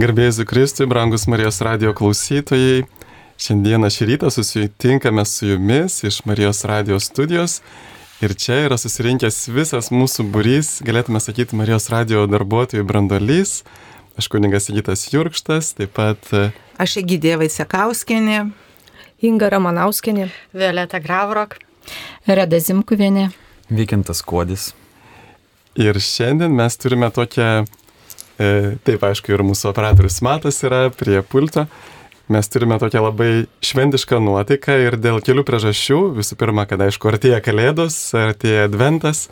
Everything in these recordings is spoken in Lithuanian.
Garbėjai Kristui, brangus Marijos radio klausytojai. Šiandieną šį rytą susitinkame su jumis iš Marijos radio studijos. Ir čia yra susirinkęs visas mūsų burys, galėtume sakyti, Marijos radio darbuotojų brandolys. Aš kuningas Gytas Jurkštas, taip pat. E, Aš Egidė Vaisekauskinė. Inga Ramanauskinė. Violeta Gravrok. Reda Zimkuvienė. Vykintas Kodis. Ir šiandien mes turime tokią taip, aišku, ir mūsų operatorius Matas yra prie pulto. Mes turime tokią labai šventišką nuotaiką ir dėl kelių priežasčių. Visų pirma, kad aišku, artėja Kalėdos, artėja Adventas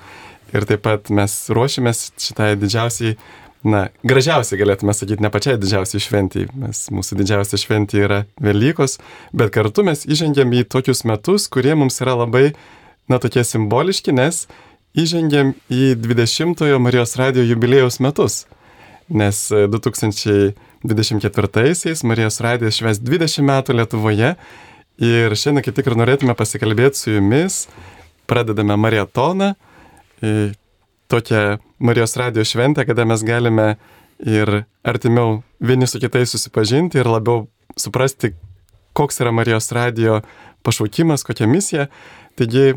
ir taip pat mes ruošiamės šitai didžiausiai, na, gražiausiai galėtume sakyti, ne pačiai didžiausiai šventijai. Mes, mūsų didžiausia šventija yra Velykos, bet kartu mes įžengėm į tokius metus, kurie mums yra labai, na, tokie simboliški, nes įžengėm į 20-ojo Marijos radio jubilėjaus metus nes 2024-aisiais Marijos radijas šves 20 metų Lietuvoje ir šiandien kaip tik ir norėtume pasikalbėti su jumis. Pradedame marietoną, tokią Marijos radijos šventę, kada mes galime ir artimiau vieni su kitais susipažinti ir labiau suprasti, koks yra Marijos radijo pašaukimas, kokia misija. Taigi,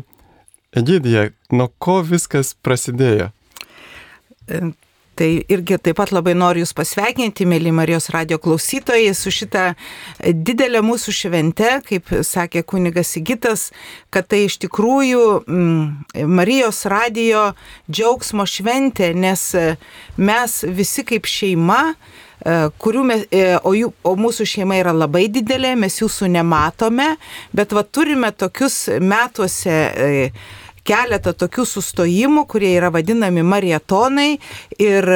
Egidija, nuo ko viskas prasidėjo? Tai irgi taip pat labai noriu Jūs pasveikinti, mėly Marijos radio klausytojai, su šitą didelę mūsų švente, kaip sakė kunigas Sigitas, kad tai iš tikrųjų mm, Marijos radio džiaugsmo šventė, nes mes visi kaip šeima, e, kurių mes, e, o, jų, o mūsų šeima yra labai didelė, mes jūsų nematome, bet va turime tokius metuose e, keletą tokių sustojimų, kurie yra vadinami marietonai ir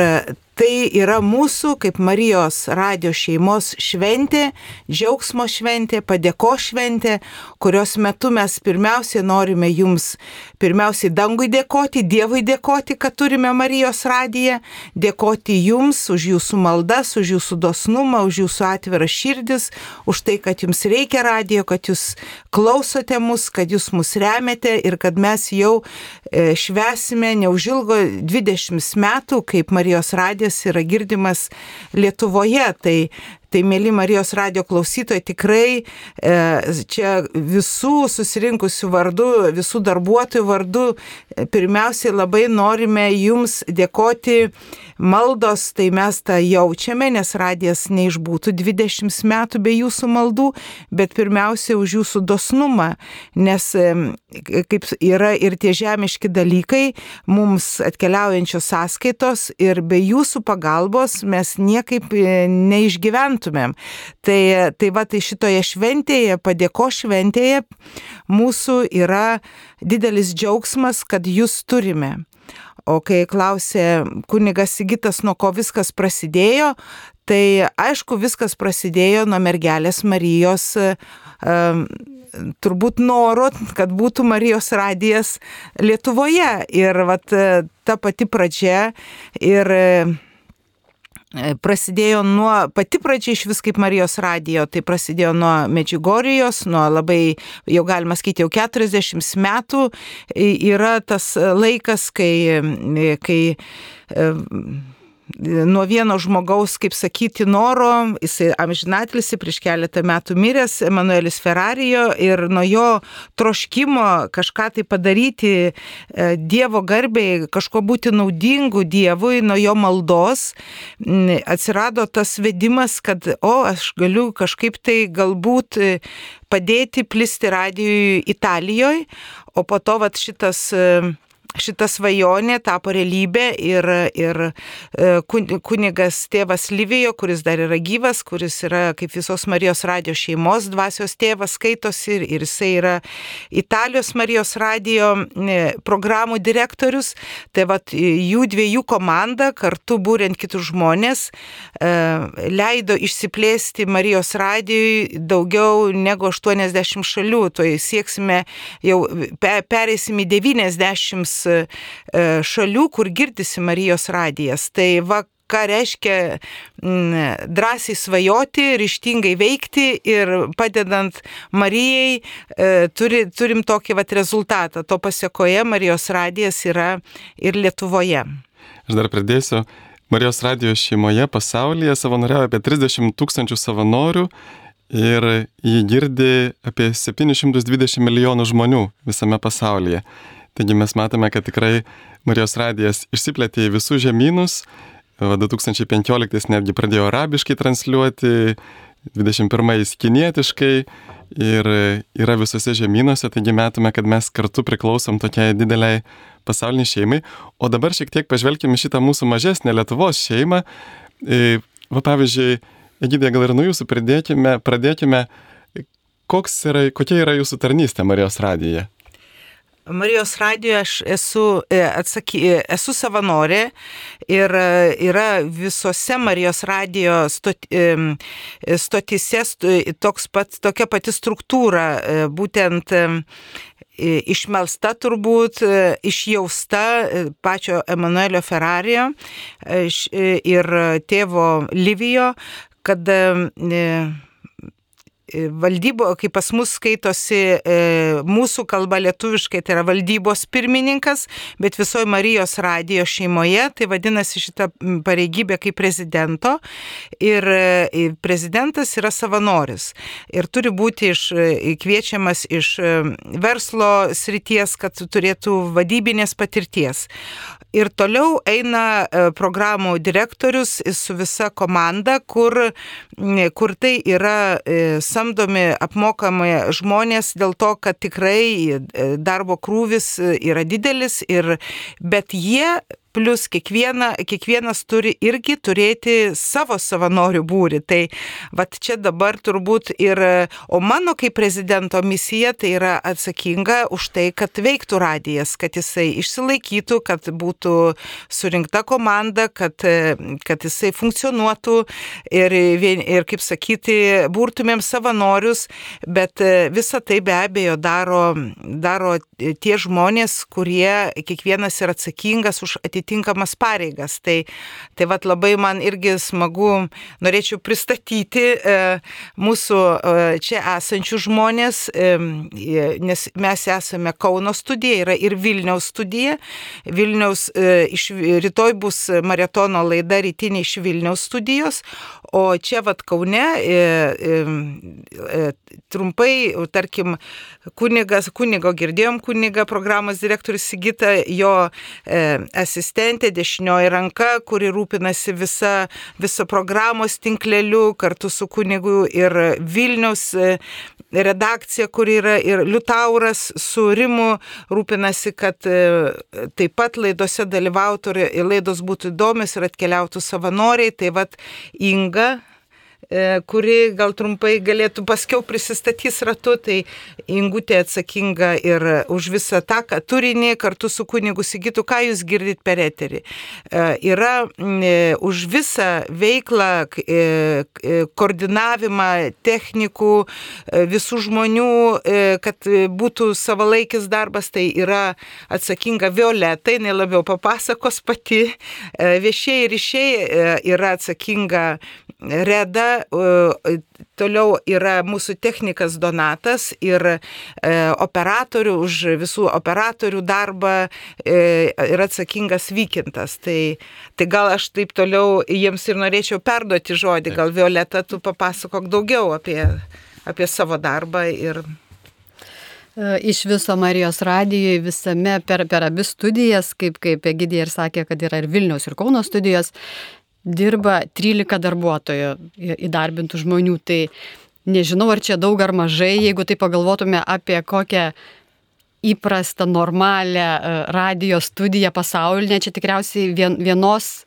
Tai yra mūsų kaip Marijos radio šeimos šventė, džiaugsmo šventė, padėko šventė, kurios metu mes pirmiausiai norime jums, pirmiausiai dangui dėkoti, Dievui dėkoti, kad turime Marijos radiją, dėkoti jums už jūsų maldas, už jūsų dosnumą, už jūsų atvirą širdis, už tai, kad jums reikia radijo, kad jūs klausote mus, kad jūs mus remiate ir kad mes jau e, švesime neužilgo 20 metų, kaip Marijos radija žodis yra girdimas Lietuvoje. Tai Tai mėly Marijos radio klausytojai, tikrai e, čia visų susirinkusių vardu, visų darbuotojų vardu, e, pirmiausiai labai norime Jums dėkoti. Maldos, tai mes tą jaučiame, nes radijas neišbūtų 20 metų be Jūsų maldų, bet pirmiausia už Jūsų dosnumą, nes e, kaip yra ir tie žemiški dalykai, mums atkeliaujančios sąskaitos ir be Jūsų pagalbos mes niekaip e, neišgyventume gyventumėm. Tai, tai va, tai šitoje šventėje, padėko šventėje, mūsų yra didelis džiaugsmas, kad jūs turime. O kai klausė kunigas Sigitas, nuo ko viskas prasidėjo, tai aišku, viskas prasidėjo nuo mergelės Marijos. Um, turbūt noro, kad būtų Marijos radijas Lietuvoje. Ir vat, ta pati pradžia ir prasidėjo nuo, pati pradžia iš vis kaip Marijos radijo, tai prasidėjo nuo Medžigorijos, nuo labai, jau galima sakyti, jau 40 metų yra tas laikas, kai, kai nuo vieno žmogaus, kaip sakyti, noro, jisai amžinatilsi prieš keletą metų miręs, Emanuelis Ferrarijo, ir nuo jo troškimo kažką tai padaryti e, Dievo garbiai, kažko būti naudingu Dievui, nuo jo maldos atsirado tas vedimas, kad, o, aš galiu kažkaip tai galbūt e, padėti plisti radijui Italijoje, o po to vat šitas e, šita svajonė tapo realybė ir, ir e, kunigas tėvas Lyvijo, kuris dar yra gyvas, kuris yra kaip visos Marijos radio šeimos dvasios tėvas skaitosi ir, ir jisai yra Italijos Marijos radio e, programų direktorius. Tai vad jų dviejų komanda kartu būrent kitus žmonės e, leido išsiplėsti Marijos radijui daugiau negu 80 šalių. Tai sieksime jau pereisim į 90 E, šalių, kur girdisi Marijos radijas. Tai va, ką reiškia drąsiai svajoti, ryštingai veikti ir padedant Marijai, e, turi, turim tokį vat, rezultatą. To pasiekoje Marijos radijas yra ir Lietuvoje. Aš dar pridėsiu, Marijos radijos šeimoje pasaulyje savanoriauja apie 30 tūkstančių savanorių ir jį girdi apie 720 milijonų žmonių visame pasaulyje. Taigi mes matome, kad tikrai Marijos radijas išsiplėtė į visus žemynus, o 2015 netgi pradėjo arabiškai transliuoti, 21 kinietiškai ir yra visose žemynuose, taigi matome, kad mes kartu priklausom tokiai dideliai pasauliniai šeimai. O dabar šiek tiek pažvelkime šitą mūsų mažesnę Lietuvos šeimą. E, va pavyzdžiui, Egidė, gal ir nuo jūsų pradėkime, pradėkime, yra, kokia yra jūsų tarnystė Marijos radijoje? Marijos radijoje aš esu, e, atsaky, e, esu savanorė ir e, yra visose Marijos radijo stotise toks pat, tokia pati struktūra, būtent išmelsta turbūt, išjausta pačio Emanuelio Ferrario ir tėvo Livijo, kad valdybo, kai pas mus skaitosi e, mūsų kalba lietuviškai, tai yra valdybos pirmininkas, bet visoje Marijos radijo šeimoje, tai vadinasi šitą pareigybę kaip prezidento. Ir e, prezidentas yra savanoris. Ir turi būti iš, e, kviečiamas iš e, verslo srities, kad turėtų vadybinės patirties. Ir toliau eina e, programų direktorius su visa komanda, kur, kur tai yra e, samdomi apmokami žmonės dėl to, kad tikrai e, darbo krūvis yra didelis, ir, bet jie plus kiekviena, kiekvienas turi irgi turėti savo savanorių būrį. Tai vat čia dabar turbūt ir, o mano kaip prezidento misija tai yra atsakinga už tai, kad veiktų radijas, kad jisai išsilaikytų, kad būtų surinkta komanda, kad, kad jisai funkcionuotų ir, ir kaip sakyti, būrtumėm savanorius, bet visą tai be abejo daro, daro tie žmonės, kurie kiekvienas yra atsakingas už atitinkamą atitinkamas pareigas. Tai, tai vad labai man irgi smagu, norėčiau pristatyti e, mūsų e, čia esančių žmonės, e, nes mes esame Kauno studija, yra ir Vilniaus studija. Vilniaus e, iš, rytoj bus maratono laida rytinė iš Vilniaus studijos, o čia vad Kaune e, e, e, trumpai, tarkim, kunigas, kunigo girdėjom, kuniga programos direktorius Sigita, jo e, asistentė dešinioji ranka, kuri rūpinasi visa, viso programos tinkleliu kartu su kunigu ir Vilniaus e, redakcija, kur yra ir Liutauras su Rimu, rūpinasi, kad e, taip pat laidose dalyvautų ir laidos būtų įdomios ir atkeliautų savanoriai. Tai vad Inga E, kuri gal trumpai galėtų paskiau prisistatys ratu, tai Ingutė atsakinga ir už visą tą turinį kartu su kunigu Sigitu, ką jūs girdit per eterį. E, yra e, už visą veiklą, koordinavimą technikų, visų žmonių, kad būtų savalaikis darbas, tai yra atsakinga Violeta, jinai labiau papasakos pati, viešieji ryšiai yra atsakinga Reda, toliau yra mūsų technikas Donatas ir e, operatorių, už visų operatorių darbą e, yra atsakingas Vykintas. Tai, tai gal aš taip toliau jiems ir norėčiau perduoti žodį, gal Violeta, tu papasakok daugiau apie, apie savo darbą ir e, Iš viso Marijos radijoje visame per, per abi studijas, kaip, kaip Egidija ir sakė, kad yra ir Vilniaus ir Kauno studijos, dirba 13 darbuotojų įdarbintų žmonių. Tai nežinau, ar čia daug ar mažai, jeigu tai pagalvotume apie kokią įprastą, normalią e, radio studiją pasaulinę, čia tikriausiai vien, vienos,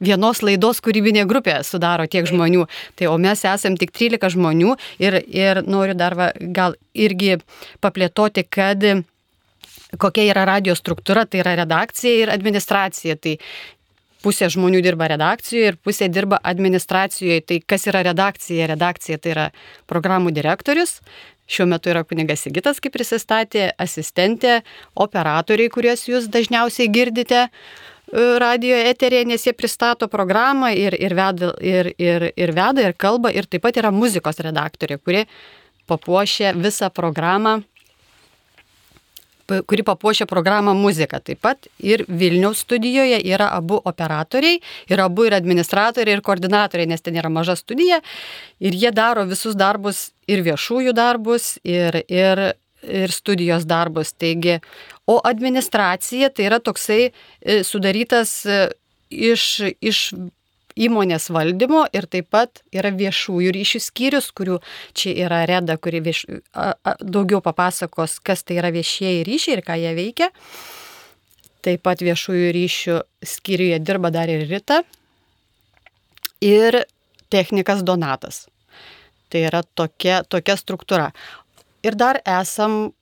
vienos laidos kūrybinė grupė sudaro tiek žmonių. Tai o mes esam tik 13 žmonių ir, ir noriu dar va, gal irgi paplėtoti, kad kokia yra radio struktūra, tai yra redakcija ir administracija. Tai pusė žmonių dirba redakcijoje ir pusė dirba administracijoje. Tai kas yra redakcija? Redakcija tai yra programų direktorius. Šiuo metu yra kunigas Sigitas, kaip prisistatė, asistentė, operatoriai, kuriuos jūs dažniausiai girdite e, radio eterėje, nes jie pristato programą ir, ir, veda, ir, ir, ir veda, ir kalba, ir taip pat yra muzikos redaktorė, kuri papuošia visą programą kuri papuošia programą muzika. Taip pat ir Vilniaus studijoje yra abu operatoriai, ir abu ir administratoriai, ir koordinatoriai, nes ten yra maža studija. Ir jie daro visus darbus, ir viešųjų darbus, ir, ir, ir studijos darbus. Taigi, o administracija tai yra toksai e, sudarytas e, iš, iš įmonės valdymo ir taip pat yra viešųjų ryšių skyrius, kurių čia yra Reda, kuri vieš, a, a, daugiau papasakos, kas tai yra viešieji ryšiai ir ką jie veikia. Taip pat viešųjų ryšių skyriuje dirba dar ir Rita ir technikas Donatas. Tai yra tokia, tokia struktūra. Ir dar esam,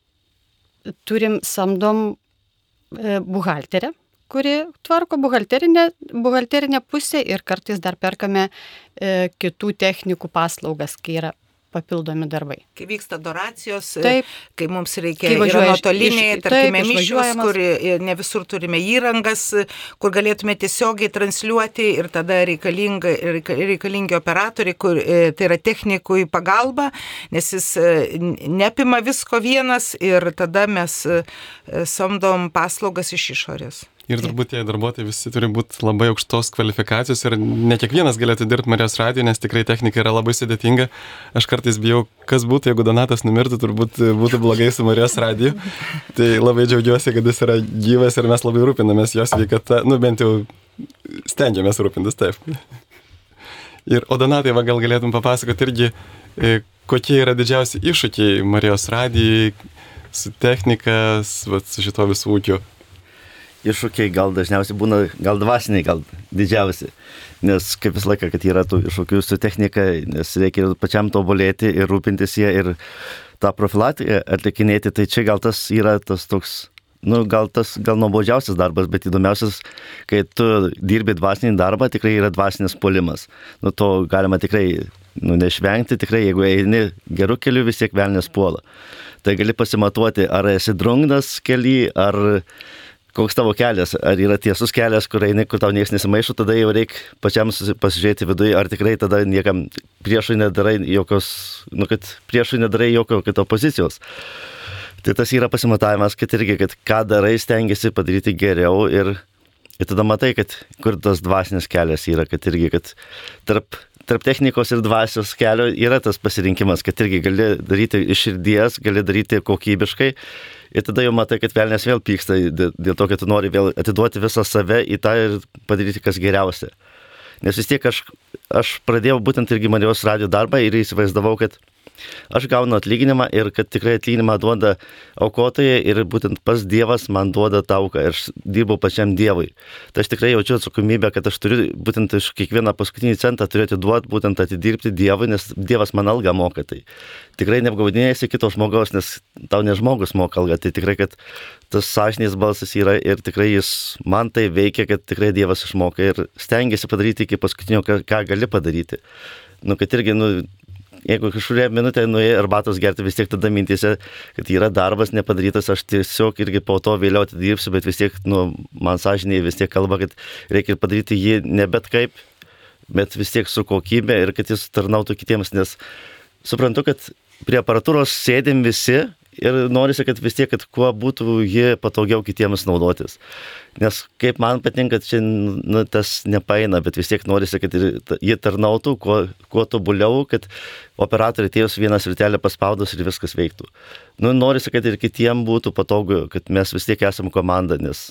turim samdom e, buhalterę, kuri tvarko buhalterinę, buhalterinę pusę ir kartais dar perkame e, kitų technikų paslaugas, kai yra papildomi darbai. Kai vyksta doracijos, Taip. kai mums reikia nuotoliniai, tarkime, mišios, kur e, ne visur turime įrangas, kur galėtume tiesiogiai transliuoti ir tada reikalinga, reika- reikalingi operatoriai, kur e, tai yra technikui pagalba, nes jis e, neapima visko vienas ir tada mes e, e, samdom paslaugas iš išorės. Ir turbūt tie darbuotojai visi turi būti labai aukštos kvalifikacijos ir ne kiekvienas galėtų dirbti Marijos radijo, nes tikrai technika yra labai sudėtinga. Aš kartais bijau, kas būtų, jeigu Donatas numirtų, turbūt būtų blogai su Marijos radiju. Tai labai džiaugiuosi, kad jis yra gyvas ir mes labai rūpinamės jos sveikata, nu bent jau stengiamės rūpintis taip. Ir, o Donatai, va, gal galėtum papasakoti irgi, e, kokie yra didžiausi iššūkiai Marijos radijai su technika, su, su šito visų ūkiu. Iššūkiai gal dažniausiai būna, gal dvasiniai, gal didžiausi. Nes kaip visą laiką, kad yra tų iššūkių su technika, nes reikia ir pačiam tobulėti ir rūpintis ją ir tą profilatiką atlikinėti, tai čia gal tas yra tas toks, nu gal tas gal nuobodžiausias darbas, bet įdomiausias, kai tu dirbi dvasinį darbą, tikrai yra dvasinis polimas. Nu to galima tikrai nu, neišvengti, tikrai jeigu eini gerų kelių, vis tiek velnės puola. Tai gali pasimatuoti, ar esi drungnas keli, ar koks tavo kelias, ar yra tiesus kelias, kur eini, kur tau niekas nesimaišo, tada jau reikia pačiam pasižiūrėti viduje, ar tikrai tada niekam priešui nedarai jokios, nu, kad priešui nedarai jokio kito pozicijos. Tai tas yra pasimatavimas, kad irgi, kad ką darai, stengiasi padaryti geriau ir, ir tada matai, kad kur tas dvasinis kelias yra, kad irgi, kad tarp, tarp technikos ir dvasios kelio yra tas pasirinkimas, kad irgi gali daryti iš širdies, gali daryti kokybiškai ir tada jau matai, kad velnės vėl pyksta dė- dėl to, kad tu nori vėl atiduoti visą save į tą ir padaryti kas geriausia. Nes vis tiek aš, aš pradėjau būtent irgi Marijos radio darbą ir įsivaizdavau, kad aš gaunu atlyginimą ir kad tikrai atlyginimą duoda aukotojai ir būtent pas Dievas man duoda tauką ir aš dirbu pačiam Dievui. Tai aš tikrai jaučiu atsakomybę, kad aš turiu būtent iš kiekvieną paskutinį centą turėti duoti, būtent atidirbti Dievui, nes Dievas man algą moka. Tai tikrai neapgaudinėjasi kito žmogaus, nes tau ne žmogus moka algą. Tai tikrai, kad tas sąžinės balsas yra ir tikrai jis man tai veikia, kad tikrai Dievas išmoka ir stengiasi padaryti iki paskutinio, ką, ką gali padaryti. Nu, kad irgi, nu, jeigu kažkuria minutė nuėjai arbatos gerti, vis tiek tada mintise, kad yra darbas nepadarytas, aš tiesiog irgi po to vėliau atidirbsiu, bet vis tiek, nu, man sąžiniai vis tiek kalba, kad reikia padaryti jį ne bet kaip, bet vis tiek su kokybė ir kad jis tarnautų kitiems, nes suprantu, kad prie aparatūros sėdim visi ir norisi, kad vis tiek, kad kuo būtų ji patogiau kitiems naudotis. Nes kaip man patinka, čia nu, tas nepaina, bet vis tiek norisi, kad ji tarnautų kuo, kuo tobuliau, kad operatoriai atėjus vieną sritelę paspaudus ir viskas veiktų. Nu, norisi, kad ir kitiems būtų patogu, kad mes vis tiek esame komanda, nes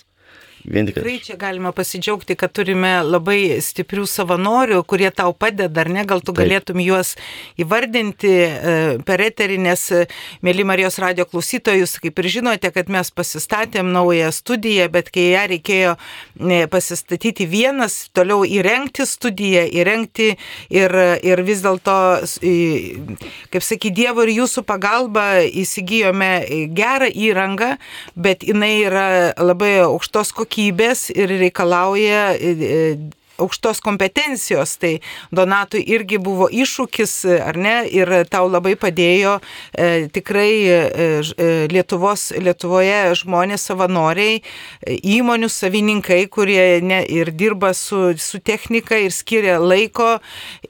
vien tik... Tikrai čia galima pasidžiaugti, kad turime labai stiprių savanorių, kurie tau padeda, ar ne, gal tu Taip. galėtum juos įvardinti e, per eterį, nes, e, mėly Marijos radio klausytojus, kaip ir žinote, kad mes pasistatėm naują studiją, bet kai ją reikėjo e, pasistatyti vienas, toliau įrengti studiją, įrengti ir, ir vis dėlto, kaip sakyti, Dievo ir jūsų pagalba įsigijome gerą įrangą, bet jinai yra labai aukštos kokybės ir reikalauja e, e, aukštos kompetencijos, tai Donatui irgi buvo iššūkis, ar ne, ir tau labai padėjo e, tikrai e, e, Lietuvos, Lietuvoje žmonės savanoriai, įmonių savininkai, kurie ne, ir dirba su, su technika ir skiria laiko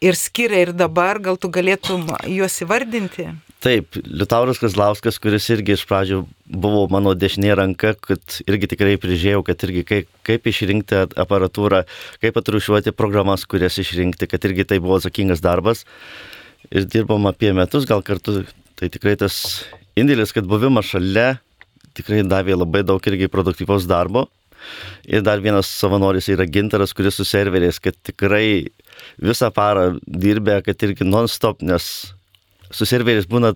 ir skiria ir dabar, gal tu galėtum juos įvardinti? Taip, Liutauras Kazlauskas, kuris irgi iš pradžių buvo mano dešinė ranka, kad irgi tikrai prižiūrėjau, kad irgi kaip, kaip išrinkti aparatūrą, kaip atrušiuoti programas, kurias išrinkti, kad irgi tai buvo atsakingas darbas. Ir dirbom apie metus, gal kartu, tai tikrai tas indėlis, kad buvimas šalia tikrai davė labai daug irgi produktyvaus darbo. Ir dar vienas savanoris yra gintaras, kuris su serveriais, kad tikrai visą parą dirbė, kad irgi non-stop, nes su serveriais būna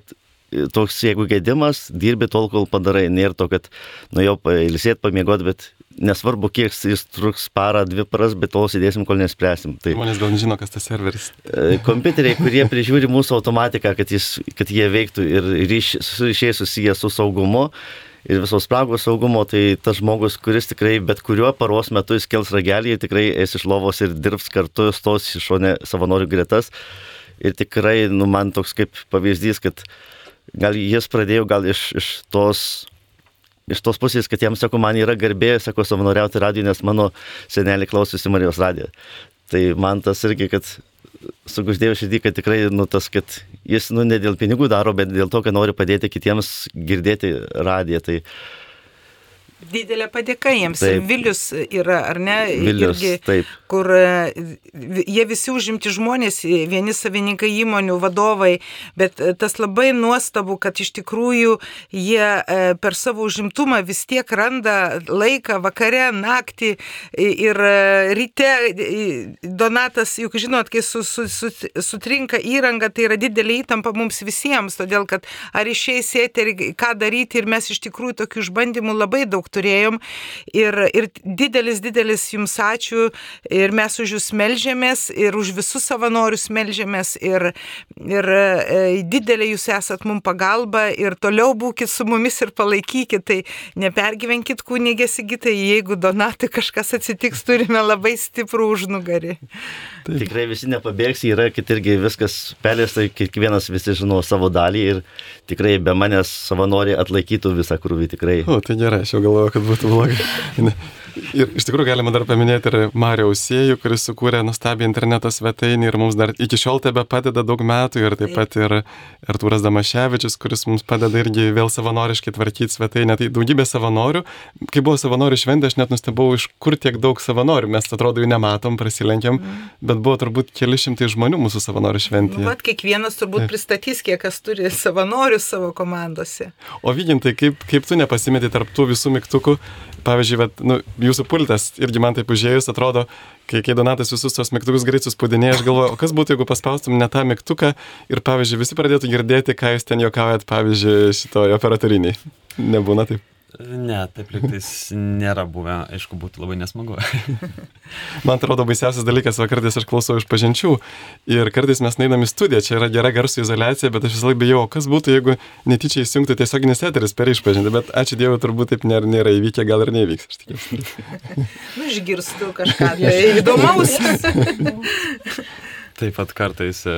toks, jeigu gedimas, dirbi tol, kol padarai. Nėra to, kad nu jau ilsėt, pamiegot, bet nesvarbu, kiek jis truks parą, dvi paras, bet tol sėdėsim, kol nespręsim. Tai žmonės gal nežino, kas tas serveris. Kompiuteriai, kurie prižiūri mūsų automatiką, kad, jis, kad jie veiktų ir ryš, su ryšiai susiję su saugumu. Ir visos spragos saugumo, tai tas žmogus, kuris tikrai bet kuriuo paros metu įskels ragelį, tikrai esi iš lovos ir dirbs kartu, stos iš šone savanorių gretas. Ir tikrai, nu, man toks kaip pavyzdys, kad gal jis pradėjo gal iš, iš tos iš tos pusės, kad jam, sako, man yra garbė, sako, savanoriauti radiją, nes mano senelį klausosi Marijos radiją. Tai man tas irgi, kad suguždėjau širdį, kad tikrai, nu, tas, kad jis, nu, ne dėl pinigų daro, bet dėl to, kad nori padėti kitiems girdėti radiją. Tai, Didelė padėka jiems. Taip. Vilius yra, ar ne? Vilius, irgi, taip. Kur e, jie visi užimti žmonės, vieni savininkai įmonių, vadovai, bet e, tas labai nuostabu, kad iš tikrųjų jie e, per savo užimtumą vis tiek randa laiką vakare, naktį ir ryte. Donatas, juk žinot, kai su, su, su, sutrinka įranga, tai yra didelė įtampa mums visiems, todėl kad ar išeis eterį, ką daryti ir mes iš tikrųjų tokių išbandymų labai daug turėjom. Ir, ir didelis, didelis jums ačiū ir mes už jūs melžiamės ir už visus savanorius melžiamės ir, ir e, didelė jūs esat mums pagalba ir toliau būkit su mumis ir palaikykit. Tai nepergyvenkit kunigė Sigitai, jeigu Donatui kažkas atsitiks, turime labai stiprų užnugarį. Taip. Tikrai visi nepabėgs, yra, kad irgi viskas pelėsta, kiekvienas visi žino savo dalį ir tikrai be manęs savanoriai atlaikytų visą krūvį tikrai. O, tai gerai, aš jau galvoju, kad būtų blogai. Ir iš tikrųjų galima dar paminėti ir Mario Usėjų, kuris sukūrė nuostabią interneto svetainį ir mums dar iki šiol tebe padeda daug metų ir taip pat ir Artūras Damaševičius, kuris mums padeda irgi vėl savanoriškai tvarkyti svetainę. Tai daugybė savanorių. Kai buvo savanorių šventė, aš net nustebau, iš kur tiek daug savanorių. Mes atrodo jų nematom, prasilenkiam, mm. bet buvo turbūt keli šimtai žmonių mūsų savanorių šventėje. Nu, vat kiekvienas turbūt pristatys, kiek kas turi savanorių savo komandose. O vygintai, kaip, kaip tu nepasimeti tarp tų visų mygtukų, pavyzdžiui, vat, nu, jūsų pultas irgi man taip užėjus atrodo, kai, kai Donatas visus tos mygtukus greit suspūdinėja, aš galvoju, o kas būtų, jeigu paspaustum ne tą mygtuką ir, pavyzdžiui, visi pradėtų girdėti, ką jūs ten juokaujat, pavyzdžiui, šitoje operatoriniai. Nebūna taip. Ne, taip liktais nėra buvę, aišku, būtų labai nesmagu. Man atrodo, baisiausias dalykas, va kartais aš klausau iš pažinčių ir kartais mes neįdami studiją, čia yra gera garso izolacija, bet aš vis laik bijau, kas būtų, jeigu netyčia įsijungtų tiesioginis eteris per išpažinti, bet ačiū Dievui, turbūt taip nėra, nėra įvykę, gal ir nevyks, aš tikiuosi. nu, išgirstu kažką tai įdomaus. Taip pat kartais e,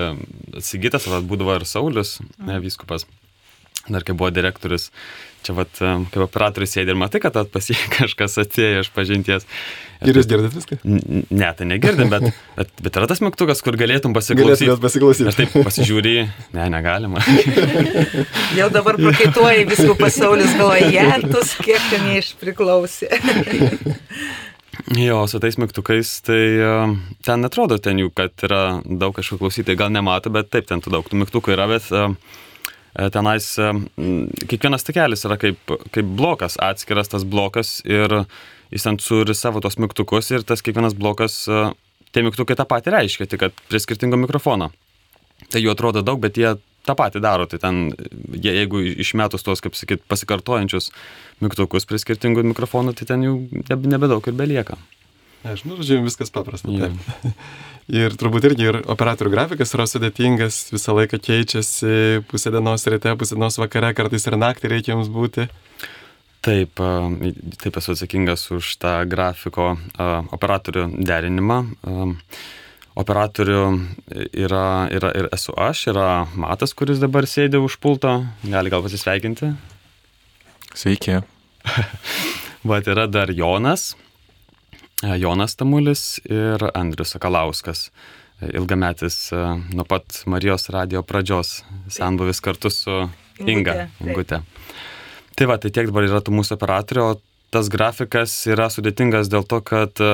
Sigitas, būdavo ir Saulis, ne, vyskupas, dar kai buvo direktorius, čia vat, kaip operatorius sėdi ir matai, kad pas jį kažkas atėjo iš pažinties. Ir jūs girdit viską? Ne, tai negirdim, bet, bet, bet yra tas mygtukas, kur galėtum pasiklausyti. Galėtum pasiklausyti. Aš taip pasižiūri, ne, negalima. Jau dabar prakaituoja viskų pasaulis, galvoja, jėtus, kiek ten jie išpriklausė. Jo, su tais mygtukais, tai ten atrodo ten jų, kad yra daug kažkokių klausytojų, gal nemato, bet taip, ten tų daug tų mygtukų yra, bet uh, tenais e, kiekvienas takelis yra kaip, kaip blokas, atskiras tas blokas ir jis ten turi savo tos mygtukus ir tas kiekvienas blokas, e, tie mygtukai tą patį reiškia, tik kad prie skirtingo mikrofono. Tai jų atrodo daug, bet jie tą patį daro. Tai ten, jie, jeigu išmetus tos, kaip sakyt, pasikartojančius mygtukus prie skirtingų mikrofonų, tai ten jų nebedaug ir belieka. Aš, nu, žodžiu, viskas paprasta. ir turbūt irgi ir operatorių grafikas yra sudėtingas, visą laiką keičiasi, pusė dienos ryte, pusė dienos vakare, kartais ir naktį reikia jums būti. Taip, taip esu atsakingas už tą grafiko operatorių derinimą. Operatorių yra, yra ir esu aš, yra Matas, kuris dabar sėdi už pulto, gali gal pasisveikinti. Sveiki. Vat yra dar Jonas, Jonas Tamulis ir Andrius Sakalauskas. ilgametis e, nuo pat Marijos radio pradžios senbuvis kartu su Inga. Ingute. Tai va, tai tiek dabar yra tų mūsų operatorių, o tas grafikas yra sudėtingas dėl to, kad, e,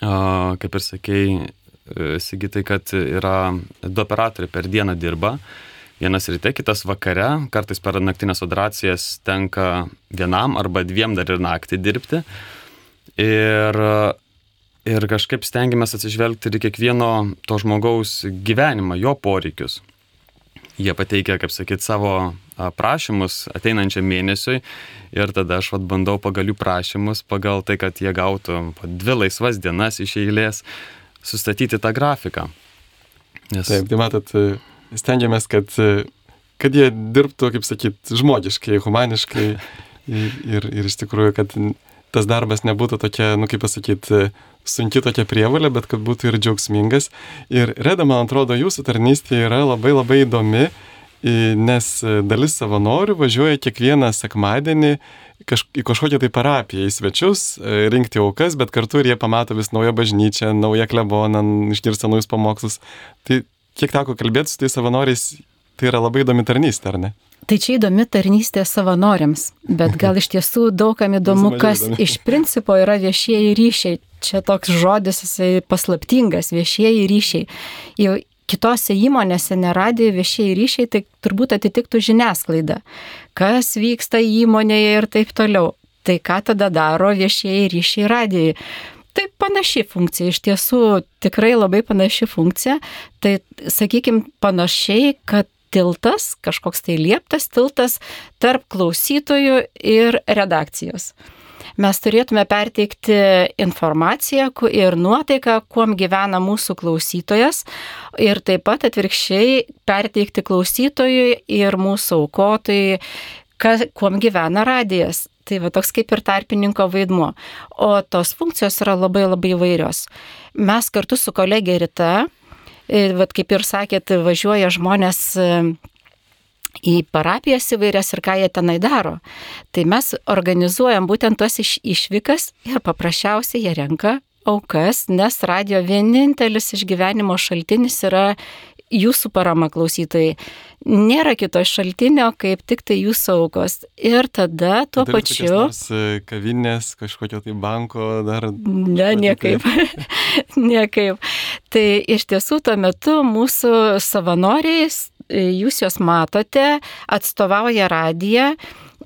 kaip ir sakėjai, e, Sigitai, kad yra du operatoriai per dieną dirba. Vienas ryte, kitas vakare, kartais per naktinės operacijas tenka vienam arba dviem dar ir naktį dirbti. Ir, ir kažkaip stengiamės atsižvelgti ir kiekvieno to žmogaus gyvenimą, jo poreikius. Jie pateikia, kaip sakyt, savo prašymus ateinančiam mėnesiui ir tada aš vat, bandau pagal jų prašymus, pagal tai, kad jie gautų dvi laisvas dienas iš eilės, sustatyti tą grafiką. Nes, Taip, tai matot, stengiamės, kad, kad jie dirbtų, kaip sakyt, žmogiškai, humaniškai ir, ir, ir iš tikrųjų, kad tas darbas nebūtų tokia, nu kaip pasakyti, sunki tokia prievalė, bet kad būtų ir džiaugsmingas. Ir Reda, man atrodo, jūsų tarnystė yra labai labai įdomi, nes e, dalis savanorių važiuoja kiekvieną sekmadienį kaž, į kažkokią tai parapiją, į svečius, e, rinkti aukas, bet kartu ir jie pamato vis naują bažnyčią, naują kleboną, išgirsta naujus pamokslus. Tai kiek teko kalbėti su tais savanoriais, tai yra labai įdomi tarnystė, ar ne? Tai čia įdomi tarnystė savanoriams, bet gal iš tiesų daugam įdomu, kas iš principo yra viešieji ryšiai. Čia toks žodis, jisai paslaptingas, viešieji ryšiai. Jau kitose įmonėse neradė viešieji ryšiai, tai turbūt atitiktų žiniasklaida. Kas vyksta įmonėje ir taip toliau. Tai ką tada daro viešieji ryšiai radijai? Tai panaši funkcija, iš tiesų tikrai labai panaši funkcija. Tai sakykime panašiai, kad tiltas, kažkoks tai lieptas tiltas tarp klausytojų ir redakcijos. Mes turėtume perteikti informaciją ir nuotaiką, kuom gyvena mūsų klausytojas ir taip pat atvirkščiai perteikti klausytojui ir mūsų aukotojui, kas, kuom gyvena radijas. Tai va toks kaip ir tarpininko vaidmuo. O tos funkcijos yra labai labai įvairios. Mes kartu su kolegė Rita, vat, kaip ir sakėt, važiuoja žmonės e, į parapijas įvairias ir ką jie tenai daro. Tai mes organizuojam būtent tuos iš, išvykas ir paprasčiausiai jie renka aukas, nes radio vienintelis išgyvenimo šaltinis yra jūsų parama klausytojai. Nėra kito šaltinio, kaip tik tai jūsų aukos. Ir tada tuo kokias pačiu... nors, e, Kavinės, kažkokio tai banko, dar... Ne, niekaip. niekaip. Tai iš tiesų tuo metu mūsų savanoriais, jūs juos matote, atstovauja radiją.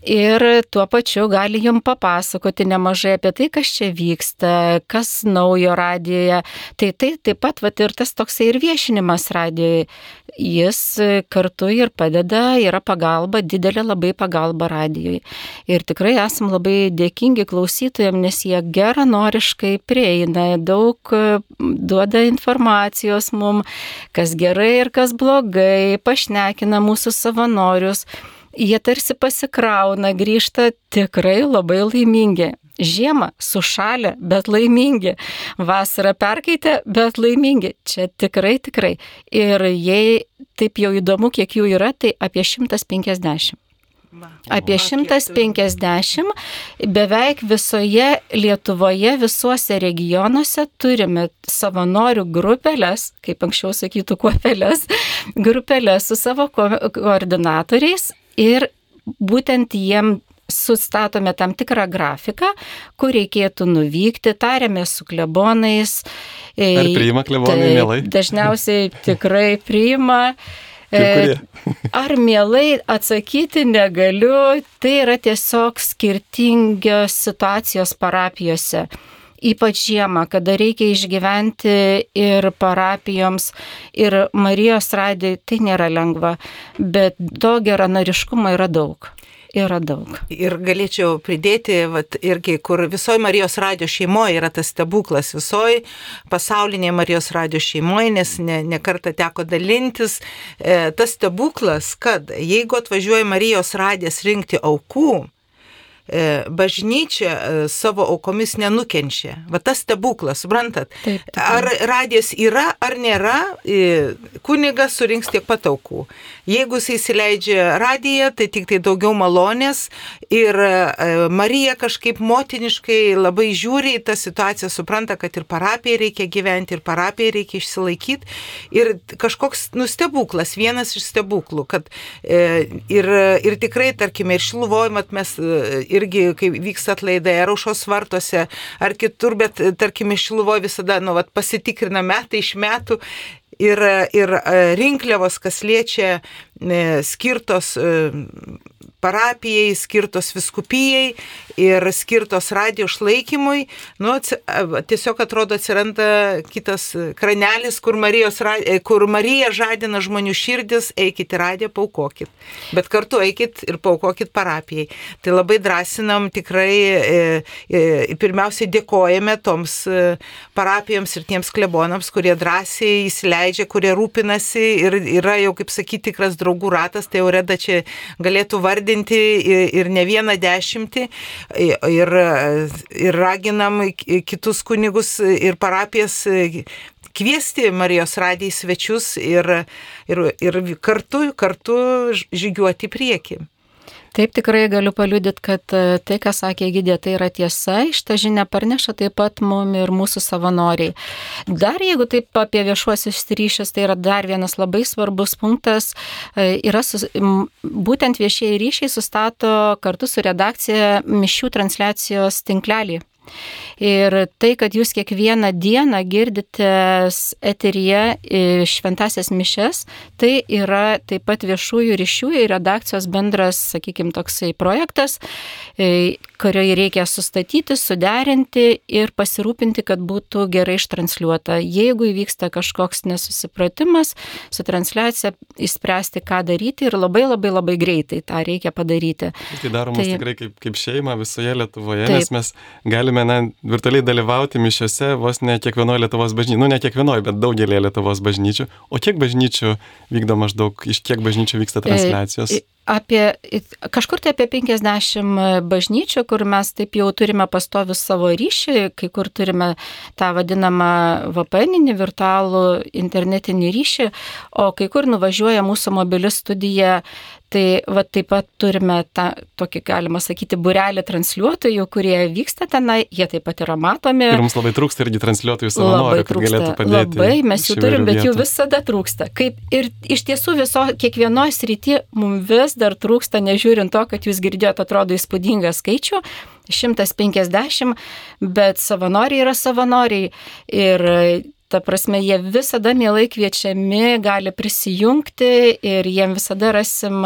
Ir tuo pačiu gali jum papasakoti nemažai apie tai, kas čia vyksta, kas naujo radijoje. Tai tai taip pat vat, ir tas toksai ir viešinimas radijoje. Jis kartu ir padeda, yra pagalba, didelė labai pagalba radijoje. Ir tikrai esam labai dėkingi klausytojams, nes jie geranoriškai prieina, daug duoda informacijos mum, kas gerai ir kas blogai, pašnekina mūsų savanorius. Jie tarsi pasikrauna, grįžta tikrai labai laimingi. Žiemą sušalę, bet laimingi. Vasarą perkaitę, bet laimingi. Čia tikrai, tikrai. Ir jei taip jau įdomu, kiek jų yra, tai apie 150. Va. Apie Va, kiek turim. 150 beveik visoje Lietuvoje, visuose regionuose turime savanorių grupelės, kaip anksčiau sakytų, kuopelės, grupelės su savo ko koordinatoriais ir būtent jiem sustatome tam tikrą grafiką, kur reikėtų nuvykti, tarėmės su klebonais. Ar priima klebonai taip, mielai? Dažniausiai tikrai priima. Ar mielai atsakyti negaliu, tai yra tiesiog skirtingios situacijos parapijose. Ypač žiemą, kada reikia išgyventi ir parapijoms, ir Marijos radijai, tai nėra lengva, bet to geranoriškumo yra daug. Yra daug. Ir galėčiau pridėti, vat, irgi, kur visoji Marijos radio šeimoje yra tas stebuklas, visoji pasaulinėje Marijos radio šeimoje, nes ne, ne kartą teko dalintis, e, tas stebuklas, kad jeigu atvažiuoja Marijos radijas rinkti aukų, bažnyčia e, savo aukomis nenukenčia. Va tas stebuklas, suprantat? Taip, taip. Ar radijas yra ar nėra, e, kunigas surinks tiek pat aukų. Jeigu jis įsileidžia radiją, tai tik tai daugiau malonės ir e, Marija kažkaip motiniškai labai žiūri į tą situaciją, supranta, kad ir parapijai reikia gyventi, ir parapijai reikia išsilaikyti. Ir kažkoks nustebuklas, vienas iš stebuklų, kad e, ir, ir tikrai, tarkime, ir šiluvojimat mes e, irgi, kai vyksta atlaidai, ar aušos vartose, ar kitur, bet, e, tarkime, šiluvoje visada, nu, vat, pasitikrina metai iš metų ir, ir e, rinkliavos, kas liečia skirtos e, parapijai, skirtos viskupijai ir skirtos radio išlaikymui, nu, tiesiog atrodo atsiranda kitas kranelis, kur, Marijos, e, kur Marija žadina žmonių širdis, eikit į radiją, paukokit. Bet kartu eikit ir paukokit parapijai. Tai labai drąsinam tikrai, e, pirmiausiai dėkojame toms parapijoms ir tiems klebonams, kurie drąsiai įsileidžia, kurie rūpinasi ir yra jau, kaip sakyti, tikras draugų ratas, tai jau Reda čia galėtų vardinti ir, ne vieną dešimtį ir, ir raginam kitus kunigus ir parapijas kviesti Marijos radiją į svečius ir, ir, ir kartu, kartu žygiuoti į priekį. Taip tikrai galiu paliudyti, kad e, tai, ką sakė Gidė, tai yra tiesa, šitą žinią parneša taip pat mum ir mūsų savanoriai. Dar jeigu taip apie viešuosius ryšius, tai yra dar vienas labai svarbus punktas, e, yra būtent viešieji ryšiai sustato kartu su redakcija mišių transliacijos tinklelį. Ir tai, kad jūs kiekvieną dieną girdite eteryje e, šventasias mišes, tai yra taip pat viešųjų ryšių ir redakcijos bendras, sakykime, toksai projektas, e, kurioje reikia sustatyti, suderinti ir pasirūpinti, kad būtų gerai ištransliuota. Jeigu įvyksta kažkoks nesusipratimas, su transliacija įspręsti, ką daryti ir labai labai labai greitai tą reikia padaryti. Tai daroma Tai- tikrai kaip, kaip šeima visoje Lietuvoje, Taip. nes mes galime na, virtualiai dalyvauti mišiuose vos ne kiekvienoje Lietuvos bažnyčioje, nu ne kiekvienoje, bet daugelį Lietuvos bažnyčių. O kiek bažnyčių vykdo maždaug, iš kiek bažnyčių vyksta transliacijos? E, Apie, kažkur tai apie 50 bažnyčių, kur mes taip jau turime pastovius savo ryšį, kai kur turime tą vadinamą VPN, virtualų internetinį ryšį, o kai kur nuvažiuoja mūsų mobili studija, tai va taip pat turime tą tokį, galima sakyti, burelį transliuotojų, kurie vyksta tenai, jie taip pat yra matomi. Ir mums labai trūksta irgi transliuotojų savanorių, trūksta. galėtų padėti. Labai mes jų turim, bet jų visada trūksta. Kaip ir iš tiesų viso, kiekvienoje srityje mums vis dar trūksta, nežiūrint to, kad jūs girdėjote, atrodo įspūdingą skaičių. 150, bet savanoriai yra savanoriai ir ta prasme, jie visada mielai kviečiami, gali prisijungti ir jiem visada rasim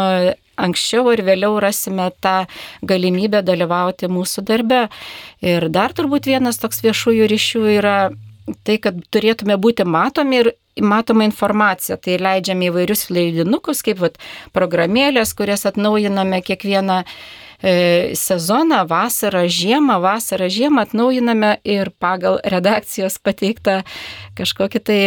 anksčiau ir vėliau rasime tą galimybę dalyvauti mūsų darbe. Ir dar turbūt vienas toks viešųjų ryšių yra tai, kad turėtume būti matomi ir matoma informacija. Tai leidžiame įvairius leidinukus, kaip vat, programėlės, kurias atnaujiname kiekvieną e, sezoną, vasarą, žiemą, vasarą, žiemą atnaujiname ir pagal redakcijos pateiktą kažkokį tai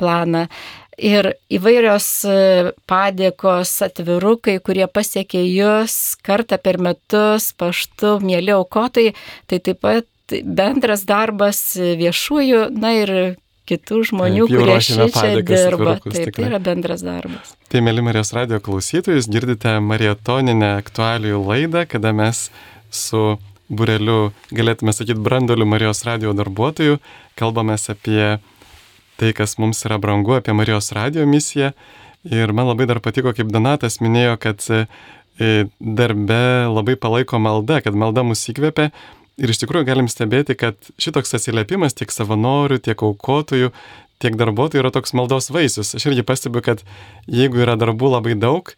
planą. Ir įvairios e, padėkos, atvirukai, kurie pasiekė jūs kartą per metus paštu, mėly aukotai, tai taip pat bendras darbas viešųjų, na ir kitų žmonių, Taip, kurie šičia dirba. atvirukus, Taip, tai tikrai. yra bendras darbas. Tai, mėly Marijos radio klausytojus, girdite marietoninę aktualijų laidą, kada mes su bureliu, galėtume sakyti, brandoliu Marijos radio darbuotojų, kalbame apie tai, kas mums yra brangu, apie Marijos radio misiją. Ir man labai dar patiko, kaip Donatas minėjo, kad e, darbe labai palaiko malda, kad malda mus įkvėpia. Ir iš tikrųjų galim stebėti, kad šitoks atsiliepimas tiek savanorių, tiek aukotojų, tiek darbuotojų yra toks maldos vaisius. Aš irgi pastebiu, kad jeigu yra darbų labai daug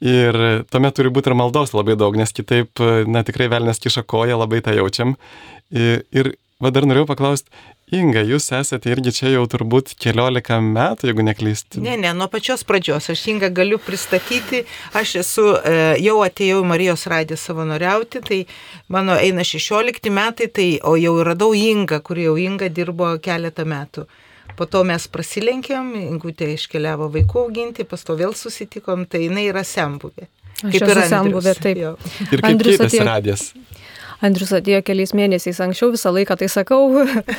ir tuomet turi būti ir maldos labai daug, nes kitaip, na tikrai velnės kiša koją, labai tą jaučiam. Ir, ir va dar norėjau paklausti, Inga, jūs esate irgi čia jau turbūt keliolika metų, jeigu neklysti. Ne, ne, nuo pačios pradžios. Aš Inga galiu pristatyti. Aš esu, e, jau atėjau į Marijos radiją savanoriauti, tai mano eina 16 metai, tai, o jau radau Inga, kuri jau Inga dirbo keletą metų. Po to mes prasilenkėm, Ingutė iškeliavo vaikų auginti, pas to vėl susitikom, tai jinai yra sembuvė. Esu Andrius. senbuvė, taip. Jo. Ir kaip Andrius keitėsi atėjo- radijas. Andrius atėjo keliais mėnesiais anksčiau, visą laiką tai sakau.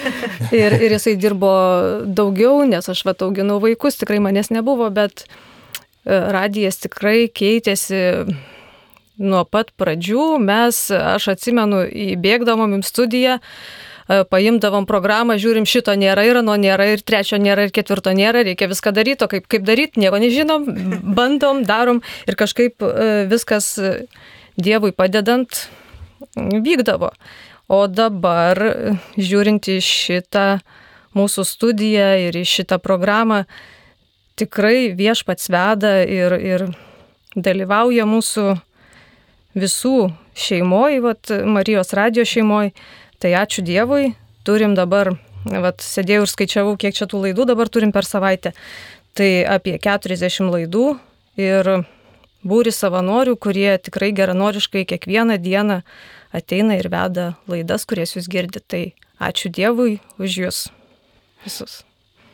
ir, ir jisai dirbo daugiau, nes aš vat auginau vaikus, tikrai manęs nebuvo, bet e, radijas tikrai keitėsi nuo pat pradžių. Mes, aš atsimenu, įbėgdavom į studiją, e, paimdavom programą, žiūrim, šito nėra ir ano nėra, ir trečio nėra, ir ketvirto nėra, reikia viską daryti, o kaip, kaip daryti, nieko nežinom, bandom, darom ir kažkaip e, viskas Dievui padedant vykdavo. O dabar, žiūrint į šitą mūsų studiją ir į šitą programą, tikrai viešpats veda ir, ir dalyvauja mūsų visų šeimoje, vat, Marijos radio šeimoje. Tai ačiū Dievui, turim dabar, vat, sėdėjau ir skaičiavau, kiek čia tų laidų dabar turim per savaitę. Tai apie 40 laidų ir būri savanorių, kurie tikrai geranoriškai kiekvieną dieną ateina ir veda laidas, kurias jūs girdite. Tai ačiū Dievui už jūs visus.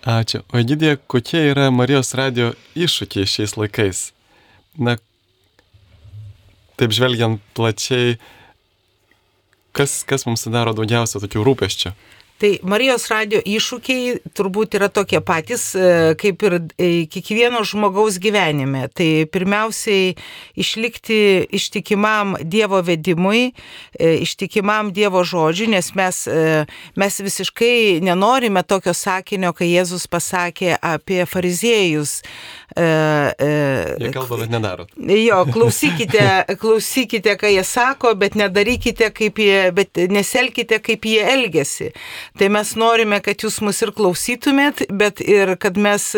Ačiū. O Egidija, kokie yra Marijos radio iššūkiai šiais laikais? Na, taip žvelgiant plačiai, kas, kas mums sudaro daugiausia tokių rūpeščių? Tai Marijos radio iššūkiai turbūt yra tokie patys, e, kaip ir e, kiekvieno žmogaus gyvenime. Tai pirmiausiai išlikti ištikimam Dievo vedimui, e, ištikimam Dievo žodžiui, nes mes, mes visiškai nenorime tokio sakinio, kai Jėzus pasakė apie fariziejus. Jie kalba, bet nedaro. Jo, klausykite, klausykite, ką jie sako, bet nedarykite, kaip jie, bet neselkite, kaip jie elgesi. Tai mes norime, kad jūs mus ir klausytumėt, bet ir kad mes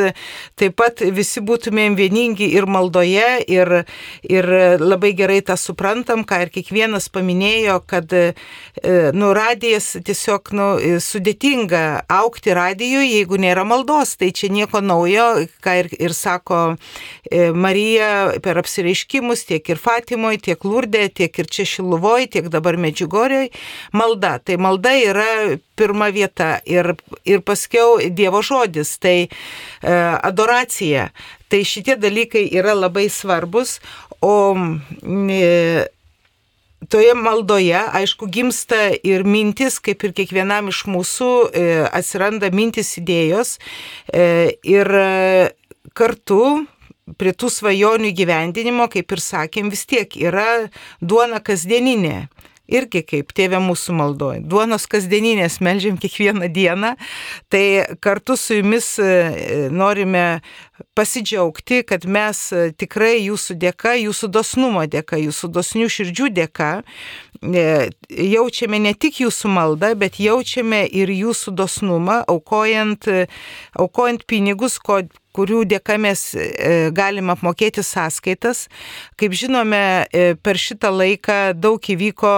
taip pat visi būtumėm vieningi ir maldoje, ir, ir labai gerai tą suprantam, ką ir kiekvienas paminėjo, kad e, nu, radijas tiesiog nu, sudėtinga aukti radijui, jeigu nėra maldos. Tai čia nieko naujo, ką ir, ir sako e, Marija per apsireiškimus, tiek ir Fatimoje, tiek Lurdė, tiek ir čia Šiluvoje, tiek dabar Medžiugorioje. Malda. Tai malda yra pirma vieta ir, ir paskiau Dievo žodis, tai e, adoracija. Tai šitie dalykai yra labai svarbus, o e, toje maldoje, aišku, gimsta ir mintis, kaip ir kiekvienam iš mūsų e, atsiranda mintis idėjos ir kartu prie tų svajonių gyvendinimo, kaip ir sakėm, vis tiek yra duona kasdieninė irgi kaip tėvė mūsų maldoja. Duonos kasdieninės melžiam kiekvieną dieną. Tai kartu su jumis e, norime pasidžiaugti, kad mes e, tikrai jūsų dėka, jūsų dosnumo dėka, jūsų dosnių širdžių dėka e, jaučiame ne tik jūsų maldą, bet jaučiame ir jūsų dosnumą, aukojant, aukojant pinigus, ko, kurių dėka mes e, galim apmokėti sąskaitas. Kaip žinome, e, per šitą laiką daug įvyko,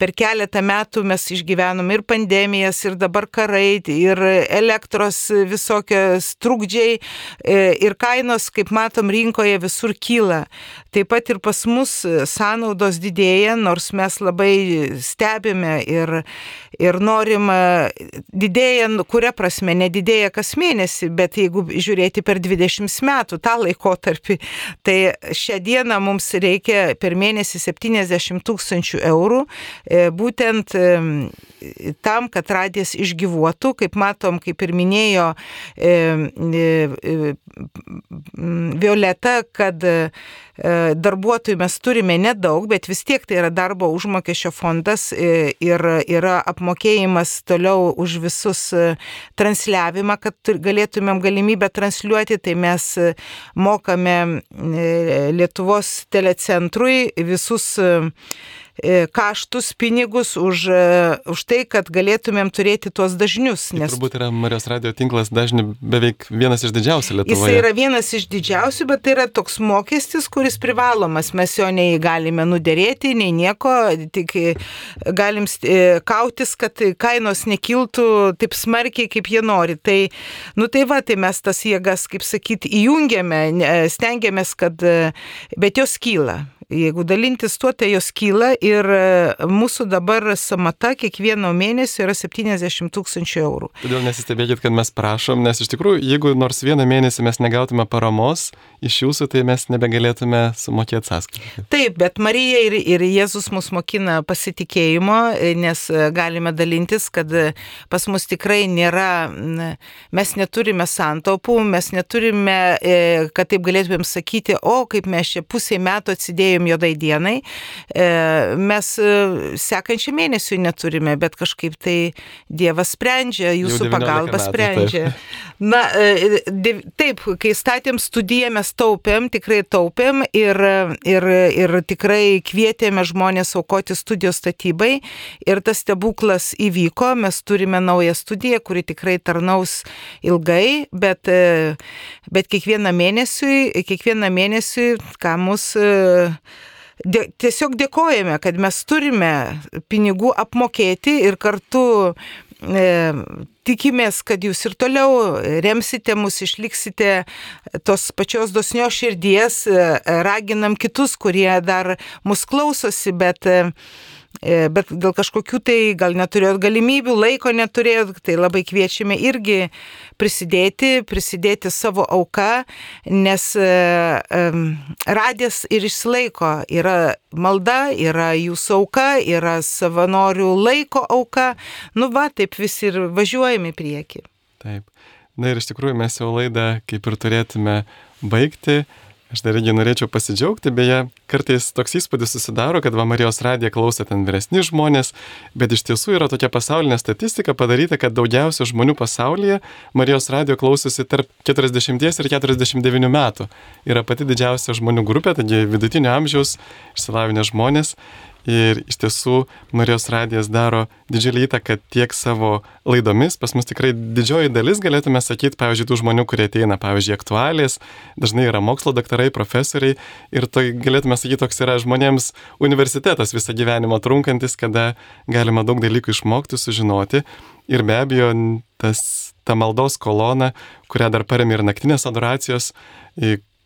per keletą metų mes išgyvenome ir pandemijas, ir dabar karai, ir elektros visokios trukdžiai, e, ir kainos, kaip matom, rinkoje visur kyla. Taip pat ir pas mus sąnaudos didėja, nors mes labai stebime ir, ir norim, didėja, kuria prasme, nedidėja kas mėnesį, bet jeigu žiūrėti per 20 metų tą laikotarpį, tai šią dieną mums reikia per mėnesį 70 tūkstančių eurų, e, būtent e, tam, kad radijas išgyvuotų, kaip matom, kaip ir minėjo e, Violeta, kad darbuotojų mes turime nedaug, bet vis tiek tai yra darbo užmokesčio fondas ir yra apmokėjimas toliau už visus transliavimą, kad galėtumėm galimybę transliuoti, tai mes mokame Lietuvos telecentrui visus E, kaštus, pinigus už, e, už tai, kad galėtumėm turėti tuos dažnius. Tai nes... Tai turbūt yra Marijos radio tinklas dažnių beveik vienas iš didžiausių Lietuvoje. Jis yra vienas iš didžiausių, bet tai yra toks mokestis, kuris privalomas. Mes jo nei galime nuderėti, nei nieko, tik e, galim kautis, kad kainos nekiltų taip smarkiai, kaip jie nori. Tai, nu tai va, tai mes tas jėgas, kaip sakyti, įjungiame, stengiamės, kad, bet jos kyla Jeigu dalintis tuo, tai jos kyla ir e, mūsų dabar samata kiekvieno mėnesio yra 70 tūkstančių eurų. Todėl nesistebėkit, kad mes prašom, nes iš tikrųjų, jeigu nors vieną mėnesį mes negautume paramos iš jūsų, tai mes nebegalėtume sumokėti sąskaitą. Taip, bet Marija ir, ir Jėzus mus mokina pasitikėjimo, nes galime dalintis, kad pas mus tikrai nėra, mes neturime santaupų, mes neturime, e, kad taip galėtumėm sakyti, o kaip mes čia pusė metų atsidėjom jodai dienai, e, mes e, sekančią mėnesį neturime, bet kažkaip tai Dievas sprendžia, jūsų pagalba metų, sprendžia. Taip. Na, taip, kai statėm studiją, mes taupėm, tikrai taupėm ir, ir, ir tikrai kvietėme žmonės aukoti studijos statybai ir tas stebuklas įvyko, mes turime naują studiją, kuri tikrai tarnaus ilgai, bet, bet kiekvieną mėnesį, kiekvieną mėnesį, ką mūsų dė, tiesiog dėkojame, kad mes turime pinigų apmokėti ir kartu e, tikimės, kad jūs ir toliau remsite mus, išliksite tos pačios dosnios širdies, e, raginam kitus, kurie dar mus klausosi, bet E, bet dėl kažkokių tai gal neturėjot galimybių, laiko neturėjot, tai labai kviečiame irgi prisidėti, prisidėti savo auką, nes um, radės ir išsilaiko. Yra malda, yra jūsų auka, yra savanorių laiko auka. Nu va, taip visi ir važiuojame į priekį. Taip. Na ir iš tikrųjų mes jau laidą kaip ir turėtume baigti. Aš dar irgi norėčiau pasidžiaugti, beje, kartais toks įspūdis susidaro, kad va Marijos radiją klauso ten vyresni žmonės, bet iš tiesų yra tokia pasaulinė statistika padaryta, kad daugiausia žmonių pasaulyje Marijos radijo klausosi tarp 40 ir 49 metų. Yra pati didžiausia žmonių grupė, taigi vidutinio amžiaus išsilavinę žmonės. Ir iš tiesų Marijos radijas daro didžiulį įtaką tiek savo laidomis, pas mus tikrai didžioji dalis, galėtume sakyti, pavyzdžiui, tų žmonių, kurie ateina, pavyzdžiui, aktualės, dažnai yra mokslo daktarai, profesoriai ir tai galėtume sakyti, toks yra žmonėms universitetas visą gyvenimą trunkantis, kada galima daug dalykų išmokti, sužinoti. Ir be abejo, tas, ta maldos kolona, kurią dar paremė ir naktinės adoracijos,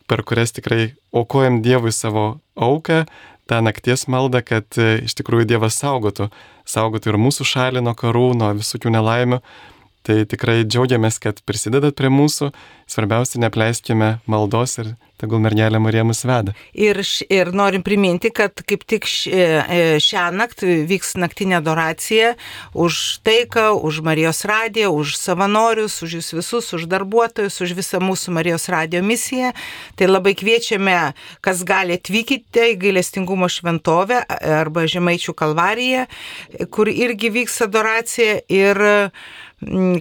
per kurias tikrai aukojam Dievui savo auką, tą nakties maldą, kad e, iš tikrųjų Dievas saugotų, saugotų ir mūsų šalį nuo karų, nuo visokių nelaimių. Tai tikrai džiaugiamės, kad prisidedat prie mūsų, svarbiausia, nepleiskime maldos ir tegul mergelė Marija mus veda. Ir, ir norim priminti, kad kaip tik e, šią naktį vyks naktinė adoracija už taiką, už Marijos radiją, už savanorius, už jūs visus, už darbuotojus, už visą mūsų Marijos radijo misiją. Tai labai kviečiame, kas gali atvykite į gailestingumo šventovę arba Žemaičių kalvariją, kur irgi vyks adoracija. Ir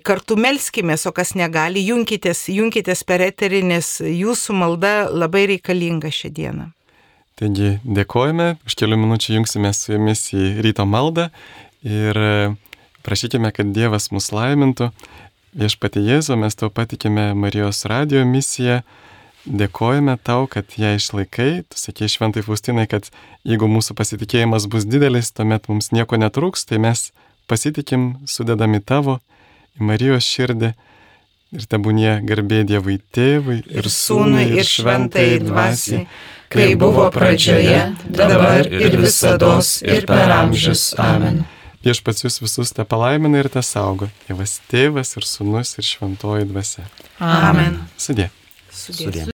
kartu melskimės, o kas negali, junkitės, junkitės per eterį, nes jūsų malda labai reikalinga šią dieną. Taigi dėkojame, už kelių minučių jungsime su jumis į ryto maldą ir e, prašykime, kad Dievas mus laimintų. Viešpati Jėzu, mes tau patikime Marijos radio misiją, dėkojame tau, kad ją išlaikai. Tu sakė šventai Faustinai, kad jeigu mūsų pasitikėjimas bus didelis, tuomet mums nieko netrūks, tai mes pasitikim, sudedami tavo į Marijos širdį ir tebūnie garbė Dievui tėvui ir sūnui ir šventai dvasiai, kai buvo pradžioje, dabar ir visada ir per amžius. Amen. Viešpats jūs visus te palaimina ir te saugo. Dievas tėvas ir sūnus ir šventoji dvasia. Amen. Sudė. Sudė. Sudė.